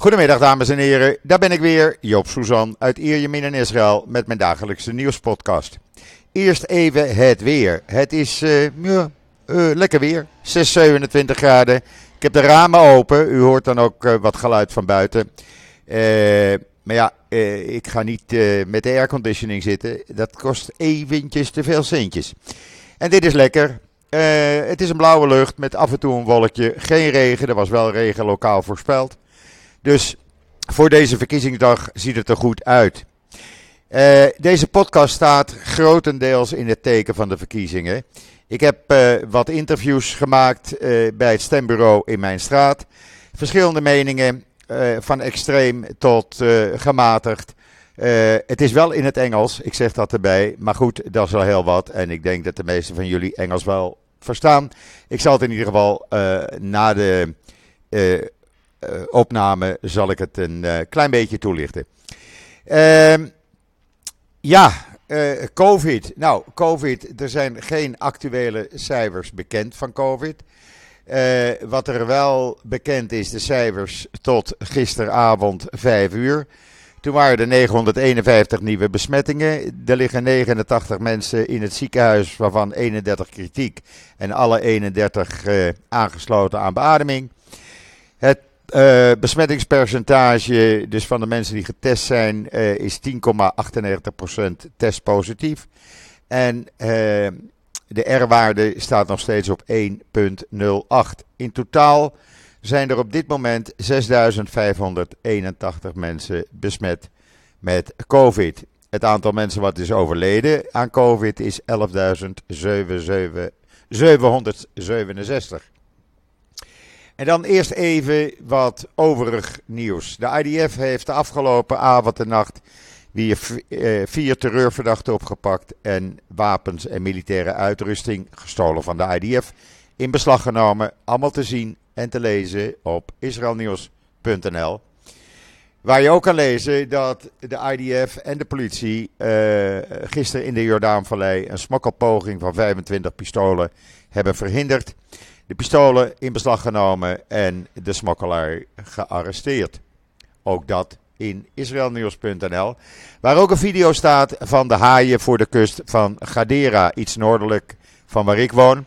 Goedemiddag dames en heren, daar ben ik weer, Joop Suzan uit Ierjemien in Israël met mijn dagelijkse nieuwspodcast. Eerst even het weer. Het is ja, uh, lekker weer, 6, 27 graden. Ik heb de ramen open, u hoort dan ook uh, wat geluid van buiten. maar ja, ik ga niet met de airconditioning zitten, dat kost eventjes te veel centjes. En dit is lekker. het is een blauwe lucht met af en toe een wolkje, geen regen, er was wel regen lokaal voorspeld. Dus voor deze verkiezingsdag ziet het er goed uit. Uh, deze podcast staat grotendeels in het teken van de verkiezingen. Ik heb uh, wat interviews gemaakt uh, bij het stembureau in mijn straat. Verschillende meningen, van extreem tot gematigd. het is wel in het Engels, ik zeg dat erbij. Maar goed, dat is al heel wat. En ik denk dat de meeste van jullie Engels wel verstaan. Ik zal het in ieder geval na de opname zal ik het een uh, klein beetje toelichten. Uh, ja, uh, COVID. Nou, COVID, er zijn geen actuele cijfers bekend van COVID. wat er wel bekend is, de cijfers tot gisteravond 5 uur. Toen waren er 951 nieuwe besmettingen. Er liggen 89 mensen in het ziekenhuis, waarvan 31 kritiek en alle 31 aangesloten aan beademing. Het uh, besmettingspercentage, dus van de mensen die getest zijn, uh, is 10,98% testpositief. En uh, de R-waarde staat nog steeds op 1,08. In totaal zijn er op dit moment 6.581 mensen besmet met COVID. Het aantal mensen wat is overleden aan COVID is 11.767. En dan eerst even wat overig nieuws. De IDF heeft de afgelopen avond en nacht weer eh, vier terreurverdachten opgepakt en wapens en militaire uitrusting gestolen van de IDF in beslag genomen. Allemaal te zien en te lezen op israelnieuws.nl. Waar je ook kan lezen dat de IDF en de politie uh, gisteren in de Jordaanvallei een smokkelpoging van 25 pistolen hebben verhinderd de pistolen in beslag genomen en de smokkelaar gearresteerd. Ook dat in israelnieuws.nl, waar ook een video staat van de haaien voor de kust van Gadera, iets noordelijk van waar ik woon.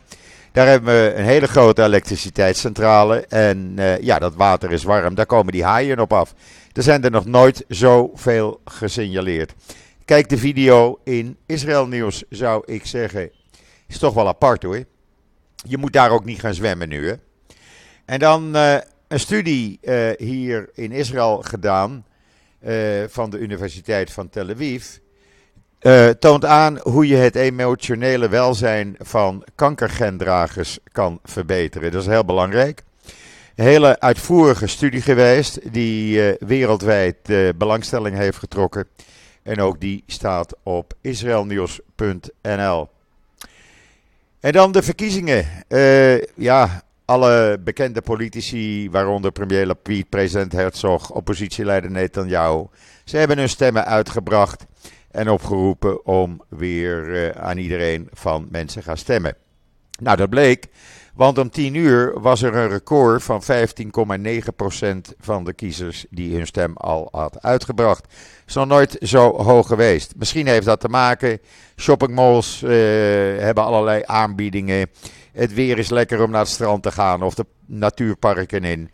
Daar hebben we een hele grote elektriciteitscentrale en uh, ja, dat water is warm, daar komen die haaien op af. Er zijn er nog nooit zoveel gesignaleerd. Kijk de video in Israël Nieuws, zou ik zeggen. Is toch wel apart hoor. Je moet daar ook niet gaan zwemmen nu. Hè? En dan uh, een studie uh, hier in Israël gedaan uh, van de Universiteit van Tel Aviv. toont aan hoe je het emotionele welzijn van kankergendragers kan verbeteren. Dat is heel belangrijk. Een hele uitvoerige studie geweest die wereldwijd belangstelling heeft getrokken. En ook die staat op israelnieuws.nl. En dan de verkiezingen. Uh, ja, alle bekende politici, waaronder premier Lapid, president Herzog, oppositieleider Netanyahu, ze hebben hun stemmen uitgebracht en opgeroepen om weer uh, aan iedereen van mensen gaan stemmen. Nou, dat bleek, want om 10 uur was er een record van 15,9% van de kiezers die hun stem al had uitgebracht. Is nog nooit zo hoog geweest. Misschien heeft dat te maken. Shoppingmalls uh, hebben allerlei aanbiedingen. Het weer is lekker om naar het strand te gaan of de natuurparken in.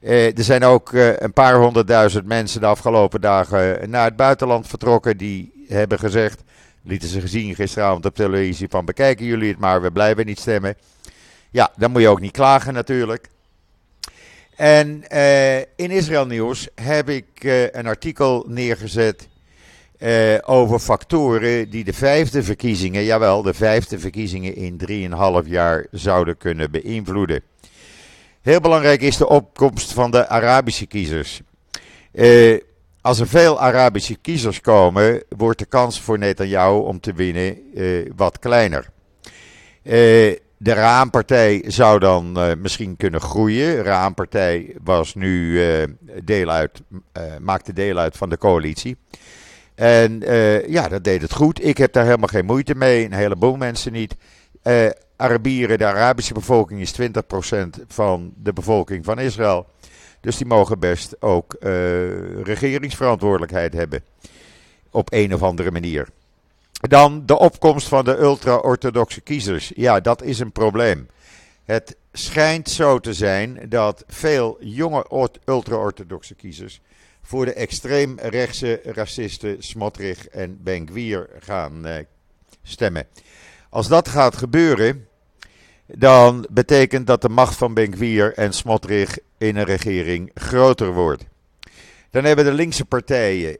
Uh, er zijn ook uh, een paar honderdduizend mensen de afgelopen dagen naar het buitenland vertrokken. Die hebben gezegd, lieten ze gezien gisteravond op televisie, van bekijken jullie het maar, we blijven niet stemmen. Ja, dan moet je ook niet klagen natuurlijk. En uh, in Israël Nieuws heb ik uh, een artikel neergezet uh, over factoren die de vijfde verkiezingen, jawel, de vijfde verkiezingen in 3,5 jaar zouden kunnen beïnvloeden. Heel belangrijk is de opkomst van de Arabische kiezers. als er veel Arabische kiezers komen, wordt de kans voor Netanyahu om te winnen wat kleiner. De raampartij zou dan uh, misschien kunnen groeien. Raampartij was nu, uh, deel uit, uh, maakte deel uit van de coalitie. En ja, dat deed het goed. Ik heb daar helemaal geen moeite mee. Een heleboel mensen niet. Arabieren, de Arabische bevolking is 20% van de bevolking van Israël. Dus die mogen best ook regeringsverantwoordelijkheid hebben. Op een of andere manier. Dan de opkomst van de ultra-orthodoxe kiezers. Ja, dat is een probleem. Het schijnt zo te zijn dat veel jonge ultra-orthodoxe kiezers voor de extreemrechtse racisten Smotrich en Benkwier gaan eh, stemmen. Als dat gaat gebeuren, dan betekent dat de macht van Benkwier en Smotrich in een regering groter wordt. Dan hebben de linkse partijen,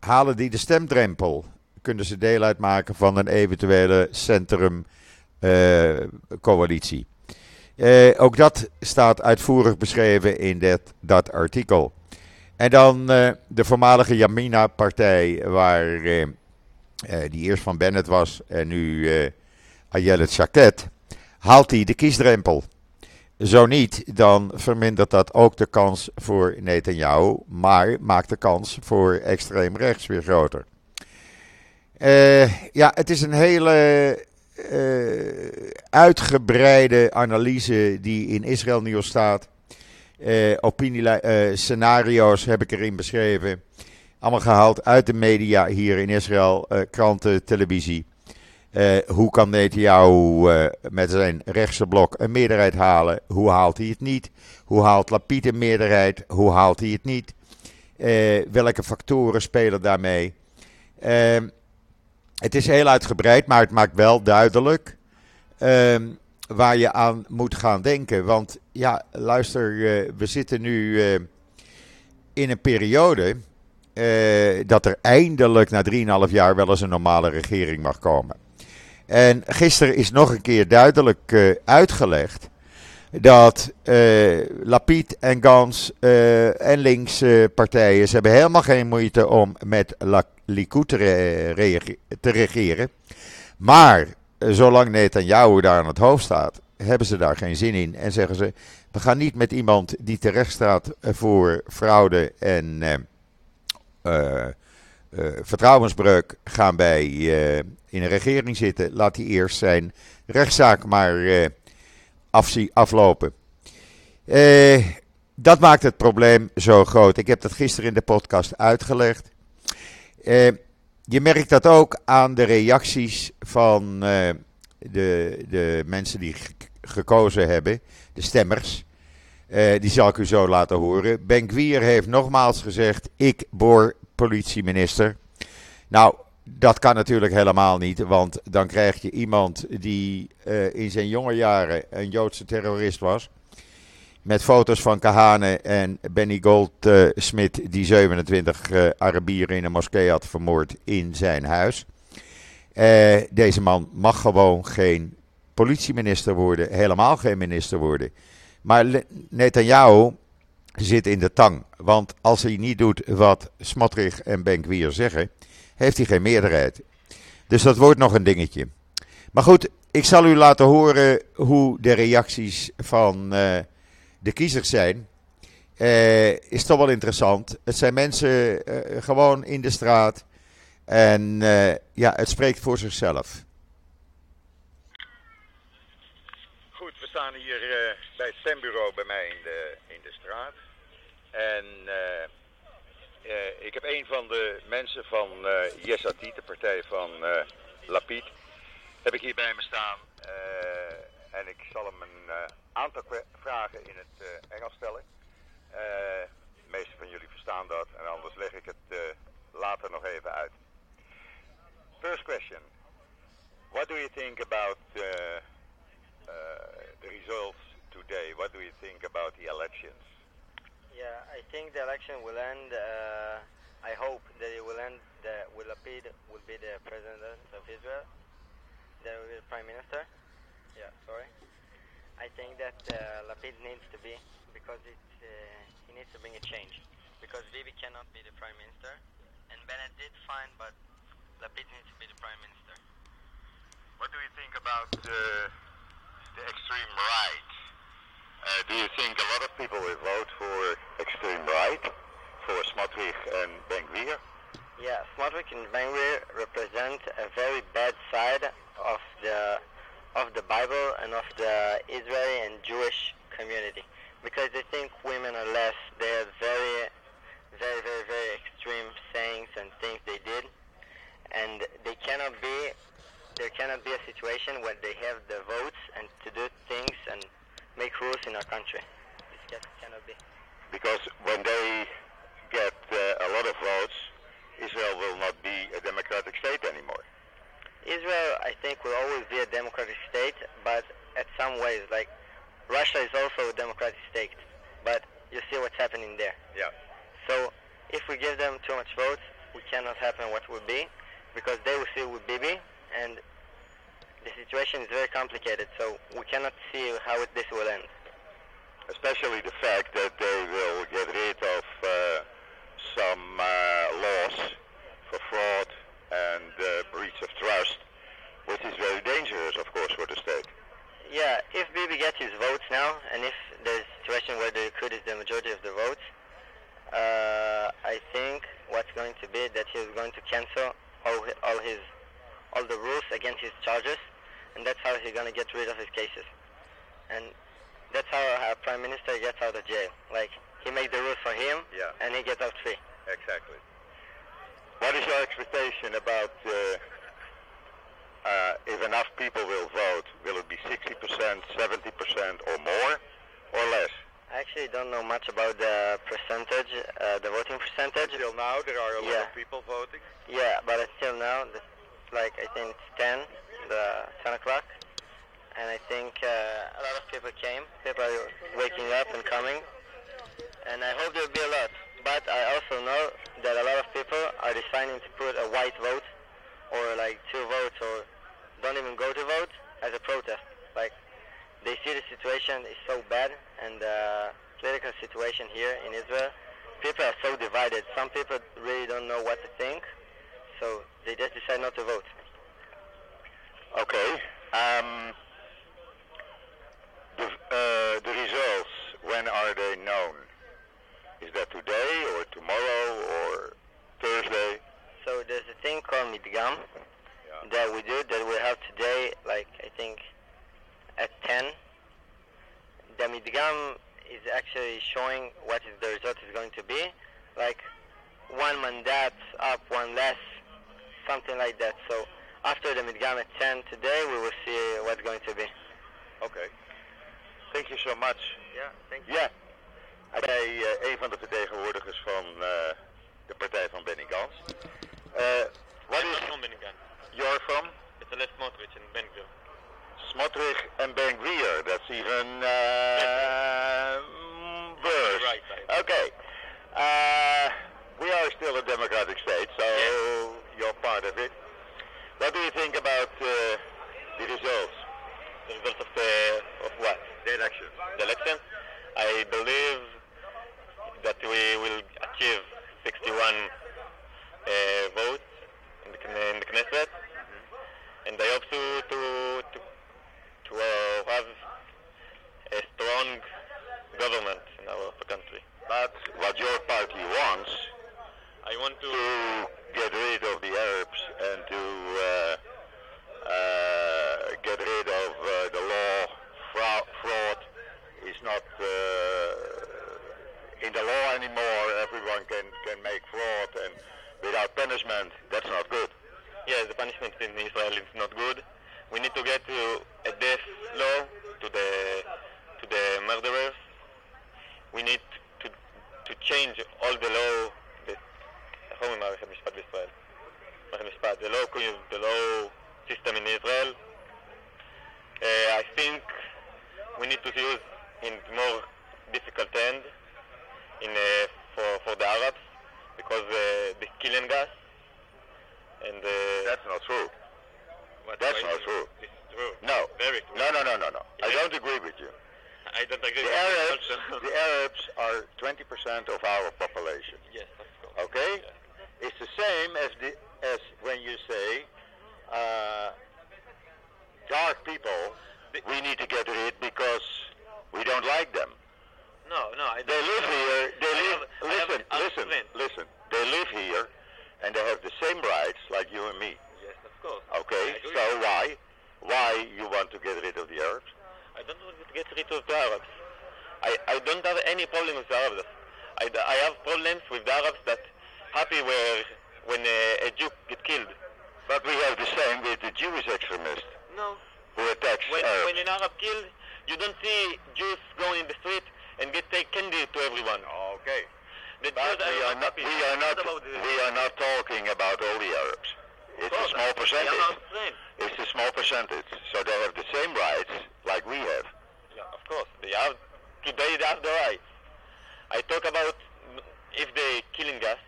halen die de stemdrempel, kunnen ze deel uitmaken van een eventuele centrum-coalitie. Uh, ook dat staat uitvoerig beschreven in dat, dat artikel. En dan uh, de voormalige Yamina-partij, waar die eerst van Bennett was en nu Ayelet Chaket, haalt hij de kiesdrempel. Zo niet, dan vermindert dat ook de kans voor Netanyahu, maar maakt de kans voor extreem rechts weer groter. Ja, het is een hele uh, uitgebreide analyse die in Israël Nieuws staat. Uh, opinie, uh, scenario's heb ik erin beschreven. Allemaal gehaald uit de media hier in Israël, kranten, televisie. hoe kan Netanyahu met zijn rechtse blok een meerderheid halen? Hoe haalt hij het niet? Hoe haalt Lapid een meerderheid? Hoe haalt hij het niet? welke factoren spelen daarmee? Het is heel uitgebreid, maar het maakt wel duidelijk ehm, waar je aan moet gaan denken. Want ja, luister, uh, we zitten nu uh, in een periode uh, dat er eindelijk na 3,5 jaar wel eens een normale regering mag komen. En gisteren is nog een keer duidelijk uitgelegd dat uh, en Gans en linkse partijen, ze hebben helemaal geen moeite om met Likud te, regeren. Maar uh, zolang Netanyahu daar aan het hoofd staat, hebben ze daar geen zin in. En zeggen ze, we gaan niet met iemand die terecht staat voor fraude en vertrouwensbreuk gaan bij in een regering zitten. Laat hij eerst zijn rechtszaak maar aflopen. Eh, dat maakt het probleem zo groot. Ik heb dat gisteren in de podcast uitgelegd. Eh, je merkt dat ook aan de reacties van eh, de, de mensen die gekozen hebben, de stemmers. Uh, die zal ik u zo laten horen. Ben Gwier heeft nogmaals gezegd: Ik boor politieminister. Nou, dat kan natuurlijk helemaal niet, want dan krijg je iemand die in zijn jonge jaren een Joodse terrorist was. Met foto's van Kahane en Benny Goldsmith, uh, die 27 uh, Arabieren in een moskee had vermoord in zijn huis. Eh, deze man mag gewoon geen politieminister worden, helemaal geen minister worden. Maar Netanyahu zit in de tang. Want als hij niet doet wat Smotrich en Benkwier zeggen, heeft hij geen meerderheid. Dus dat wordt nog een dingetje. Maar goed, ik zal u laten horen hoe de reacties van de kiezers zijn. Uh, is toch wel interessant. Het zijn mensen uh, gewoon in de straat. En ja, het spreekt voor zichzelf. Goed, we staan hier bij het stembureau bij mij in de, in de straat. En ik heb een van de mensen van uh, de partij van Lapid, heb ik hier bij me staan. en ik zal hem een aantal vragen in het Engels stellen. de meeste van jullie verstaan dat en anders leg ik het later nog even uit. First question. What do you think about the results today? What do you think about the elections? Yeah, I think the election will end. Uh, I hope that it will end. That will Lapid will be the president of Israel. That will be the prime minister. Yeah, sorry. I think that uh, Lapid needs to be because it uh, he needs to bring a change because Bibi cannot be the prime minister, and Bennett did fine, but Lapid needs to be the prime minister. What do you think about uh, the extreme right? Uh, do you think a lot of people will vote for extreme right, for Smotrich and Ben-Gvir? Yeah, Smotrich and Ben-Gvir represent a very bad side of the of the Bible and of the Israeli and Jewish community because they think women are less. They have very, very, very, very extreme sayings and things they did, and they cannot be. There cannot be a situation where they have the votes and to do things and make rules in our country. This just cannot be. Because when they get uh, a lot of votes, Israel will not be a democratic state anymore. Israel, I think, will always be a democratic state, but at some ways, like Russia is also a democratic state, but you see what's happening there. Yeah. So if we give them too much votes, we cannot happen what would be, because they will see with Bibi, and the situation is very complicated. So we cannot see how it, this will end. Especially the fact that they will get rid of uh, some uh, laws for fraud and uh, breach of trust, which is very dangerous, of course, for the state. Yeah, if Bibi gets his votes now, and if there's a situation where the Likud is the majority of the votes, uh, I think what's going to be that he's going to cancel all, all his all the rules against his charges, and that's how he's going to get rid of his cases. And that's how a prime minister gets out of jail. Like he makes the rules for him, Yeah. and he gets out free. Exactly. What is your expectation about uh, uh, if enough people will vote? Will it be 60%, 70%, or more, or less? I actually don't know much about the percentage, uh, the voting percentage. Until now, there are a lot of people voting. Yeah, but until now, it's like I think it's 10, the 10 o'clock, and I think uh, a lot of people came. People are waking up and coming, and I hope there'll be a lot. But I also know that a lot of people are deciding to put a white vote, or like two votes, or don't even go to vote as a protest. Like they see the situation is so bad, and the political situation here in Israel, people are so divided. Some people really don't know what to think, so they just decide not to vote. Okay. Um, the, uh, the results, when are they known? Is that today or tomorrow or Thursday? So there's a thing called Midgam that we do that we have today, like I think at 10. The Midgam is actually showing what is the result is going to be, like one mandat up, one less, something like that. So after the Midgam at 10 today, we will see what's going to be. Okay. Thank you so much. Yeah, thank Ja. Hij uh, een van de vertegenwoordigers van uh, de partij van Benny Gantz. Uh, what I'm is not from Benigan. you're from? It's a left Smotrich and Ben Gvir. Smotrich and Ben Gvir. That's even uh, worse. Right side. Okay. Uh, The law system in Israel. Uh, I think we need to use in more difficult end in, uh, for, for the Arabs because uh, the killing gas and uh, that's not true. What that's not true. It's true. No. Very true. No, no, no, no, no. Yeah. I don't agree with you. I don't agree. The Arabs, the Arabs are 20% of our population. Yes, of course. Okay. Yeah. It's the same as the as when you say uh, dark people we need to get rid because we don't like them. No, no, I They live here. They live. have- Listen, listen, listen. They live here, and they have the same rights like you and me. Yes, of course. Okay. So why, why you want to get rid of the Arabs? I don't want to get rid of the Arabs. I, I don't have any problem with the Arabs. I, I have problems with the Arabs that happy where when uh, a Jew get killed. But we have the same with the Jewish extremists No. who attacks When, an Arab killed, you don't see Jews going in the street and get take candy to everyone. Okay. The But Jews we are not, we are not, we are not talking about all the Arabs. It's a small percentage. It's a small percentage. So they have the same rights like we have. Yeah, of course. They have today they have the rights. I talk about if they killing us,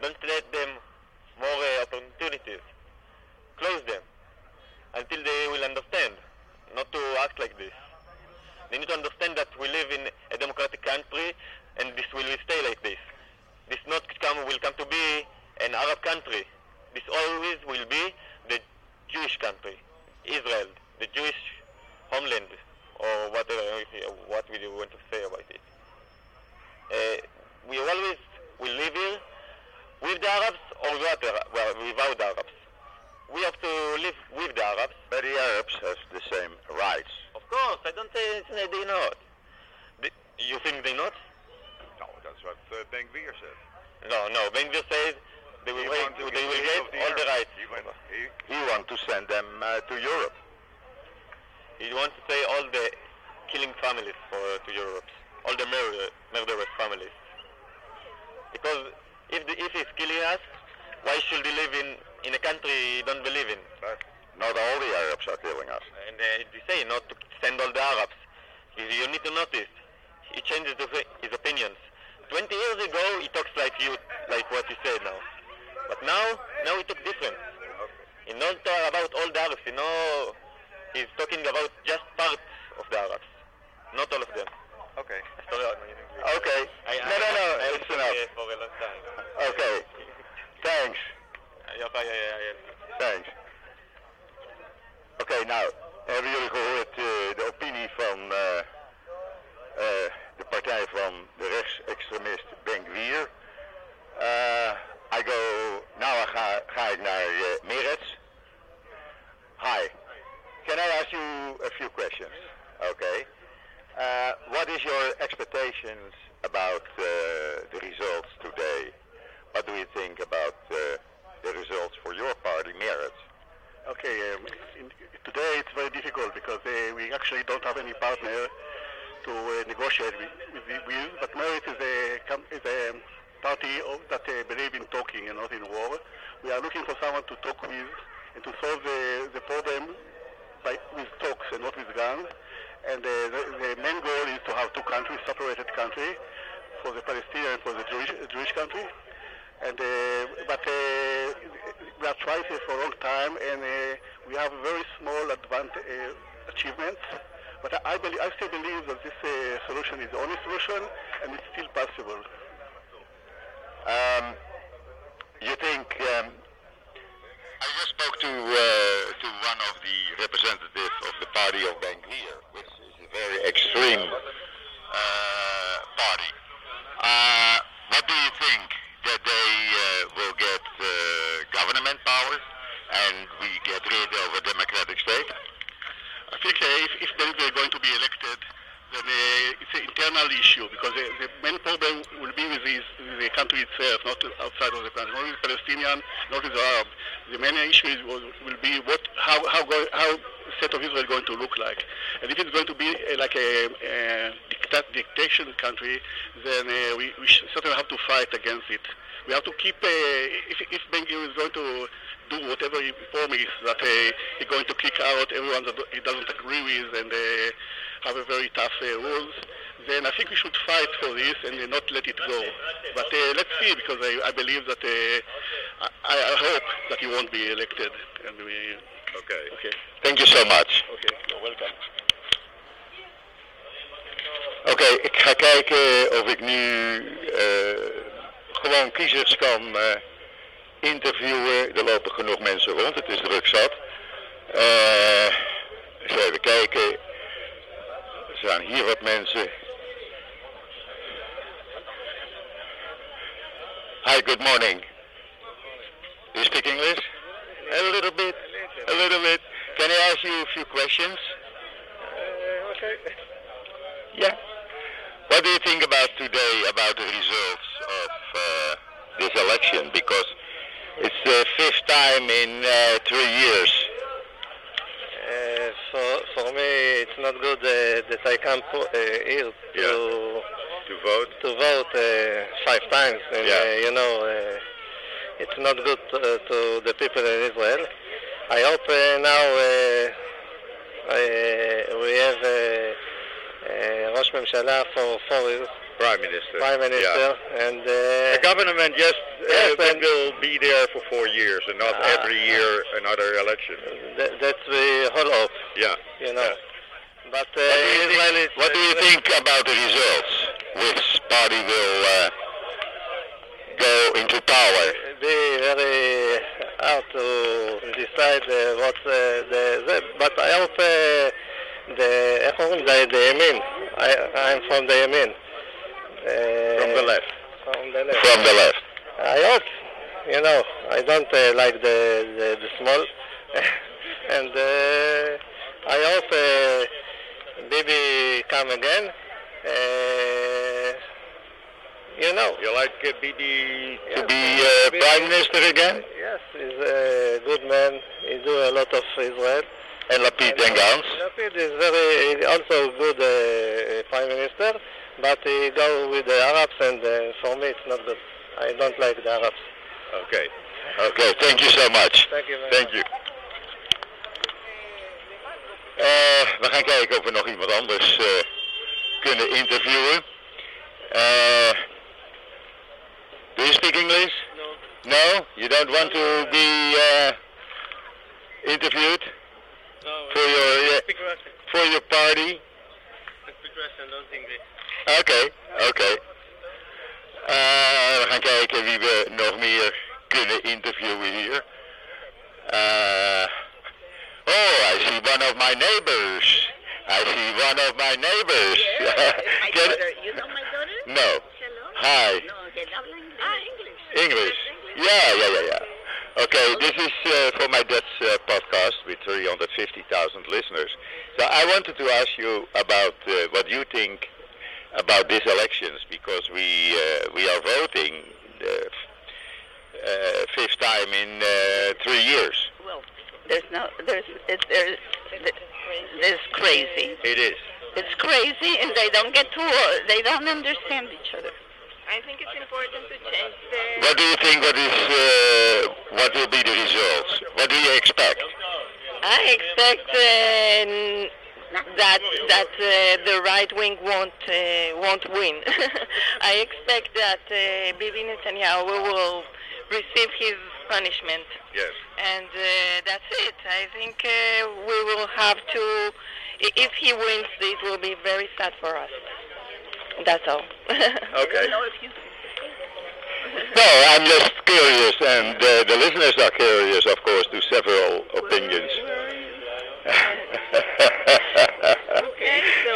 don't let them more uh, opportunities. Close them until they will understand, not to act like this. They need to understand that we live in a democratic country and this will stay like this. This not come will come to be an Arab country. This always will be the Jewish country, Israel, the Jewish homeland, or whatever what we want to say about it. Uh, we always will live here with the Arabs or without the, Arabs. We have to live with the Arabs. But the Arabs have the same rights. Of course, I don't say say they not. They, you think they not? No, that's what uh, Ben Gvir said. No, no. Ben Gvir says they will, wait, they will get all the rights. He, went, he, he wants to send them uh, to Europe. He wants to say all the killing families for to Europe, all the murder, murderous families. Because if the, if he's killing us, why should he live in in a country he don't believe in? But not all the Arabs are killing us. And uh, they say not to send all the Arabs. You, you need to notice. He changes his opinions. 20 years ago, he talks like you, like what you said now. But now, now he talks different. He not talk about all the Arabs. You know, he's talking about just part of the Arabs, not all of them. Okay. Sorry, I'm in English. Okay. I, no, no, no. I, I It's enough. for a long time. Okay. Thanks. Ja. Thanks. Oké, nou, hebben jullie gehoord eh, de opinie van eh, eh, de partij van de rechtsextremist Ben Gvir. Eh, I go, nou ga, ga ik naar Meretz. Hi, can I ask you a few questions? Okay. Uh, what is your expectations about uh, the results today? What do you think about uh, the results for your party, Meretz? Okay, um, today it's very difficult because uh, we actually don't have any partner to uh, negotiate with, with, with, but Meretz is a, is a party of, that uh, believe in talking and not in war. We are looking for someone to talk with and to solve the, the problem by, with talks and not with guns. And uh, the, the main goal is to have two countries, separated country, for the Palestinian and for the Jewish, Jewish country. And uh, but uh, we tried it for a long time, and uh, we have very small advant- uh, achievements. But I, I, believe, I still believe that this uh, solution is the only solution, and it's still possible. Um, you think? Um, I just spoke to uh, to one of the representatives of the party of Ben Gvir, which is a very extreme uh, party. What do you think that they uh, will get uh, government powers and we get rid of a democratic state? I think uh, if, if they are going to be elected, then uh, it's an internal issue because the, the main problem will be with, this, with the country itself, not outside of the country, not with Palestinian, not with the Arab. The main issue is, will, be what, how, how, go, how the state of Israel going to look like. And if it's going to be uh, like a, a dicta- dictation country, then uh, we, we certainly have to fight against it. We have to keep, uh, if, if Ben is going to do whatever he promised that uh, he's going to kick out everyone that he doesn't agree with and uh, have a very tough uh, rules, then I think we should fight for this and uh, not let it go. But uh, let's see, because I, I believe that uh, I, I hope that he won't be elected. And we, Okay. okay, Thank you so much. okay, you're welcome. Oké, ik ga kijken of ik nu eh, gewoon kiezers kan eh, interviewen. Er lopen genoeg mensen rond, het is druk zat. Eh, eens even kijken. Er zijn hier wat mensen. Hi, good morning. Do you speak English? A little bit. A little bit. Can I ask you a few questions? okay. Yeah. What do you think about today, about the results election because it's the fifth time in uh, three years. Uh, for for me, it's not good uh, that I come po- uh, here to To vote? to vote uh, five times, and Yeah. uh, you know, uh, it's not good to, to the people in Israel. I hope uh, now uh, uh, we have uh, uh, Rosh Mמשלה for four years, Prime Minister. Prime Minister. Yeah. And uh, the government just uh, yes, uh, will be there for four years and not ah. every year another election. That's the whole hope. Yeah. You know. Yeah. But uh, what, do think, what do you uh, think about the results? Which party will uh, go into power? Be very hard to decide uh, what uh, the, the, But I hope the, from the Yemen. I'm from the Yemen. From the left. from the left From the left. I hope you know I don't uh, like the, the, the small and uh, I hope uh, Bibi come again uh, you know You like uh, to Yes. be uh, prime minister again? Yes, he's a good man. He do a lot of Israel. And Lapid and Gantz? Lapid is very also good uh, prime minister, but he go with the Arabs, and uh, for me it's not good. I don't like the Arabs. Okay. Okay, thank you so much. Thank you very Thank you. Eh, we gaan kijken of we nog iemand anders eh, kunnen interviewen. Eh, do you speak English? No. No? You don't want to be uh, interviewed No, for your uh, for your party? I speak Russian, don't English. Oké, oké. Eh, we gaan kijken wie we nog meer kunnen interviewen hier. Eh, oh, I see one of my neighbors. I see one of my neighbors. my daughter. You know my daughter? no. Hello? Hi. No, they love English. Ah, English. English. Yeah, yeah, yeah, yeah. Okay, this is uh, for my Dutch uh, podcast with 350,000 listeners. So I wanted to ask you about uh, what you think about these elections because we uh, we are voting the uh, fifth time in uh, three years. Well, there's no, there's, it, there's, there's crazy. It is. It's crazy, and they don't get to, uh, they don't understand each other. I think it's important to change the. What do you think? What is uh, what will be the results? What do you expect? I expect uh, that that uh, the right wing won't uh, won't win. I expect that uh, Bibi Netanyahu will receive his punishment, Yes. and uh, that's it. I think uh, we will have to. If he wins, this will be very sad for us. That's all. Okay. No, I'm just curious, and uh, the listeners are curious, of course, to several opinions.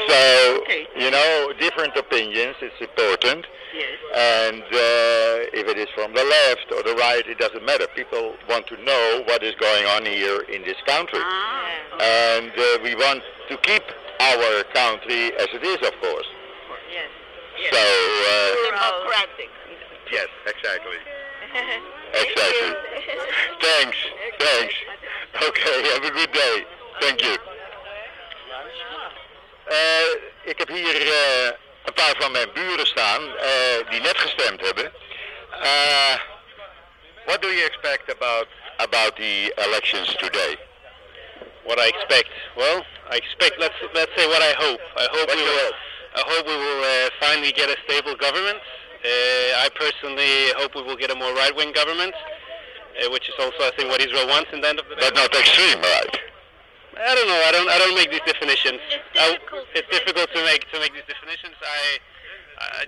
Okay, so- so, okay. you know, different opinions, it's important. Yes. And uh, if it is from the left or the right, it doesn't matter. People want to know what is going on here in this country. Ah. And uh, we want to keep our country as it is, of course. Yes. So, uh, Democratic. yes, exactly. Exactly. Thanks. Thanks. Okay, have a good day. Thank you. Eh, ik heb hier eh, een paar van mijn buren staan eh, die net gestemd hebben. What do you expect about about the elections today? What I expect? Well, I expect. Let's let's say what I hope. I hope What we will. hope? I hope we will uh, finally get a stable government. Uh, I personally hope we will get a more right-wing government, uh, which is also, I think, what Israel wants in the end of the day. But not extreme, right? I don't know. I don't. I don't make these definitions. It's I- difficult it's to- difficult to make to make these definitions. I, I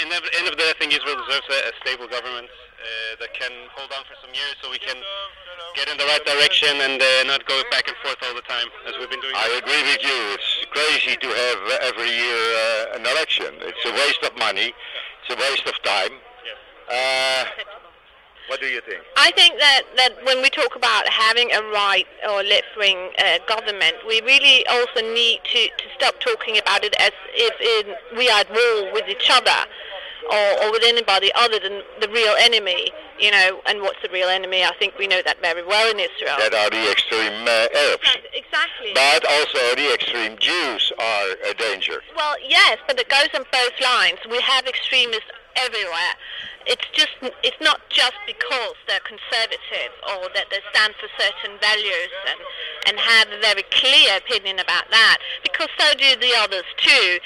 in the end of the day, I think Israel deserves a, a stable government uh, that can hold on for some years, so we can get in the right direction and uh, not go back and forth all the time as we've been doing. I agree with you. It's crazy to have uh, every year uh, an election. It's a waste of money. It's a waste of time. Uh, what do you think? I think that, that when we talk about having a right or left-wing uh, government, we really also need to, to stop talking about it as if in, we are at war with each other. or, or with anybody other than the real enemy. You know, and what's the real enemy? I think we know that very well in Israel. That are the extreme uh, Arabs. Exactly. But also the extreme Jews are a danger. Well, yes, but it goes on both lines. We have extremists everywhere. It's just it's not just because they're conservative or that they stand for certain values and and have a very clear opinion about that, because so do the others too.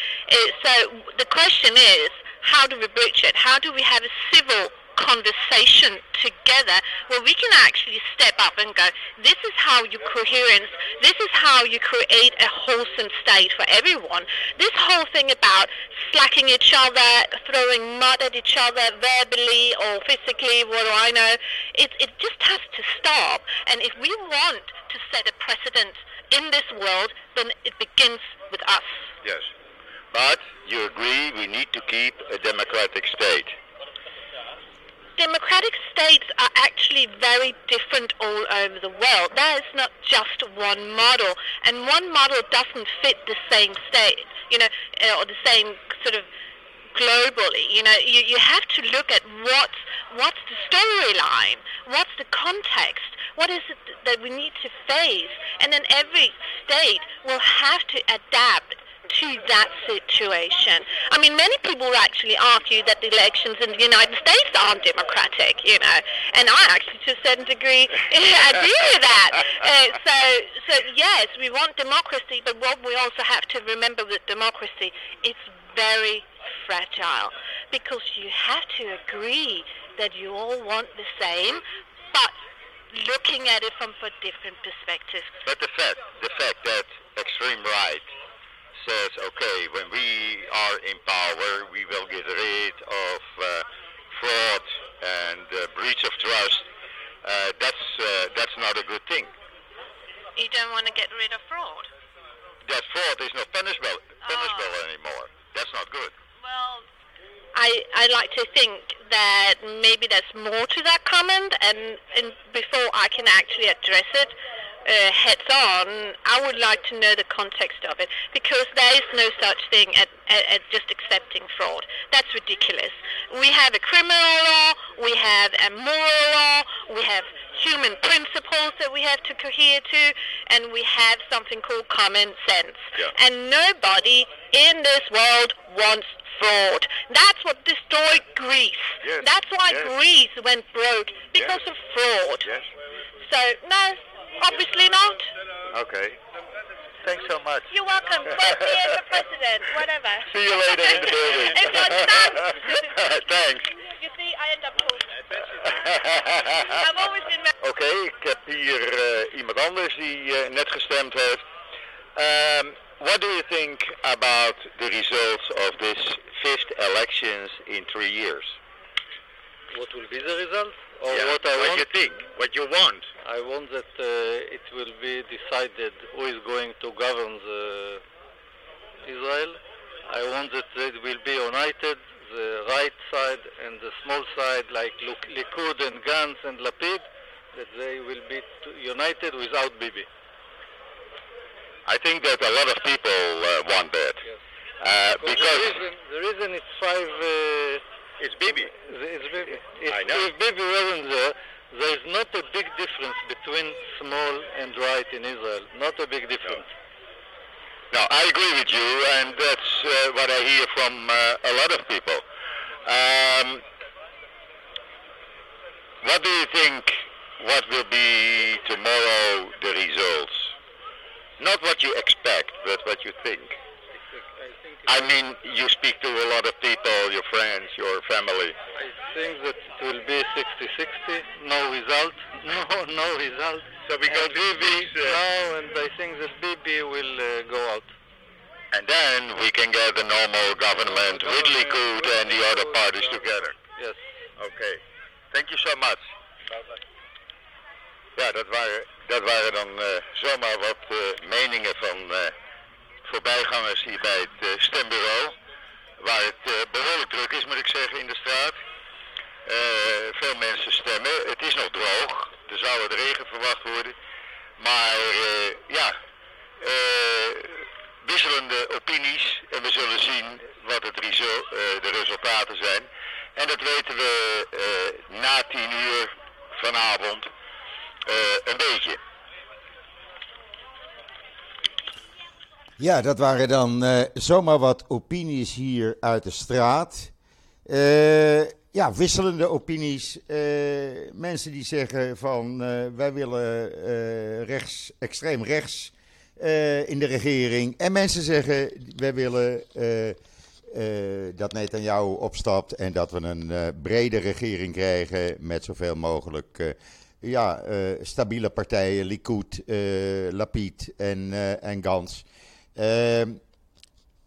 So the question is, how do we bridge it? How do we have a civil conversation together where we can actually step up and go, this is how you coherence, this is how you create a wholesome state for everyone. This whole thing about slacking each other, throwing mud at each other verbally or physically, what do I know, it, it just has to stop. And if we want to set a precedent in this world, then it begins with us. Yes. But you agree we need to keep a democratic state. Democratic states are actually very different all over the world. There is not just one model, and one model doesn't fit the same state, you know, uh, or the same sort of globally. You know, you, you have to look at what's what's the storyline, what's the context, what is it that we need to face, and then every state will have to adapt to that situation. I mean, many people actually argue that the elections in the United States aren't democratic, you know, and I actually, to a certain degree, agree with that. Uh, so, so yes, we want democracy, but what we also have to remember with democracy, it's very fragile because you have to agree that you all want the same, but looking at it from a different perspectives. But the fact, the fact that extreme right says, okay, when we are in power, we will get rid of uh, fraud and uh, breach of trust. Uh, that's uh, that's not a good thing. You don't want to get rid of fraud. That fraud is not punishable punishable anymore. That's not good. Well, I I like to think that maybe there's more to that comment, and, and before I can actually address it uh, heads on, I would like to know the context of it because there is no such thing as, at, at just accepting fraud. That's ridiculous. We have a criminal law, we have a moral law, we have human principles that we have to cohere to, and we have something called common sense. Yeah. And nobody in this world wants fraud. That's what destroyed Greece. Yes. That's why Yes. Greece went broke because Yes. of fraud. So no, obviously not. Okay. Thanks so much. You're welcome. Vote me as the president, whatever. See you later in the building. It's not. Thanks. You see, I end up talking. I've always been. Oké, ik heb hier eh, iemand anders die eh, net gestemd heeft. Um, what do you think about the results of this fifth elections in three years? What will be the result? Or Yeah, what I want? you think? What you want? I want that uh, it will be decided who is going to govern the Israel. I want that they will be united, the right side and the small side, like Likud and Gantz and Lapid, that they will be united without Bibi. I think that a lot of people uh, want that. Yes. Uh, But because the reason, the reason it's five. It's Bibi. It's Bibi. If, I know. if Bibi wasn't there, there is not a big difference between small and right in Israel. Not a big difference. No, I agree with you, and that's uh, what I hear from uh, a lot of people. Um, what do you think? What will be tomorrow the results? Not what you expect, but what you think. I mean, you speak to a lot of people, your friends, your family. I think that it will be 60-60. No result. No, no result. So we go And to Bibi, uh, no, and I think that Bibi will uh, go out. and then we can get the normal government with Likud and the other parties together. Yes. Okay. Thank you so much. Ja, dat waren, dat waren dan eh, zomaar wat eh, meningen van eh, voorbijgangers hier bij het eh, stembureau. Waar het eh, behoorlijk druk is, moet ik zeggen, in de straat. Eh, veel mensen stemmen. Het is nog droog. Er zou wat regen verwacht worden. Maar ja, wisselende opinies. En we zullen zien wat het de resultaten zijn. En dat weten we na 10 uur vanavond een beetje. Ja, dat waren dan eh, zomaar wat opinies hier uit de straat. Eh, ja, wisselende opinies. Eh, mensen die zeggen van wij willen rechts, extreem rechts in de regering. En mensen zeggen wij willen dat Netanyahu opstapt en dat we een brede regering krijgen met zoveel mogelijk ja, stabiele partijen, Likud, Lapid en, en Gans. Ehm,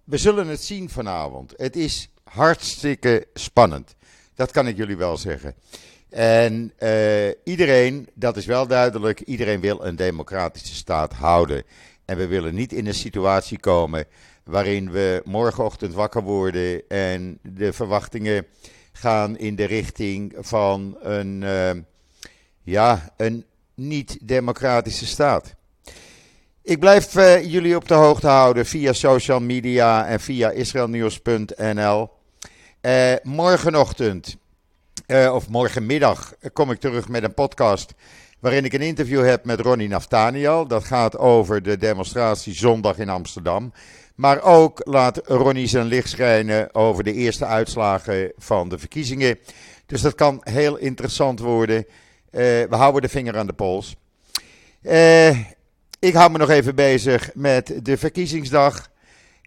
we zullen het zien vanavond. Het is hartstikke spannend. Dat kan ik jullie wel zeggen. En eh, iedereen, dat is wel duidelijk, iedereen wil een democratische staat houden. En we willen niet in een situatie komen waarin we morgenochtend wakker worden en de verwachtingen gaan in de richting van een, eh, ja, een niet-democratische staat. Ik blijf eh, jullie op de hoogte houden via social media en via israelnieuws.nl. Eh, morgenochtend, eh, of morgenmiddag, kom ik terug met een podcast waarin ik een interview heb met Ronnie Naftaniel. Dat gaat over de demonstratie zondag in Amsterdam. Maar ook laat Ronnie zijn licht schijnen over de eerste uitslagen van de verkiezingen. Dus dat kan heel interessant worden. We houden de vinger aan de pols. Eh, ik hou me nog even bezig met de verkiezingsdag.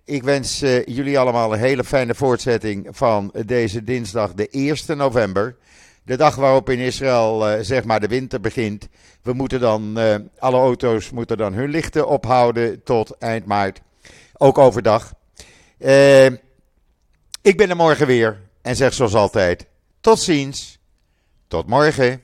Ik wens eh, jullie allemaal een hele fijne voortzetting van deze dinsdag, de 1 november. De dag waarop in Israël eh, zeg maar de winter begint. We moeten dan, eh, alle auto's moeten dan hun lichten ophouden tot eind maart. Ook overdag. Ik ben er morgen weer en zeg zoals altijd: tot ziens. Tot morgen.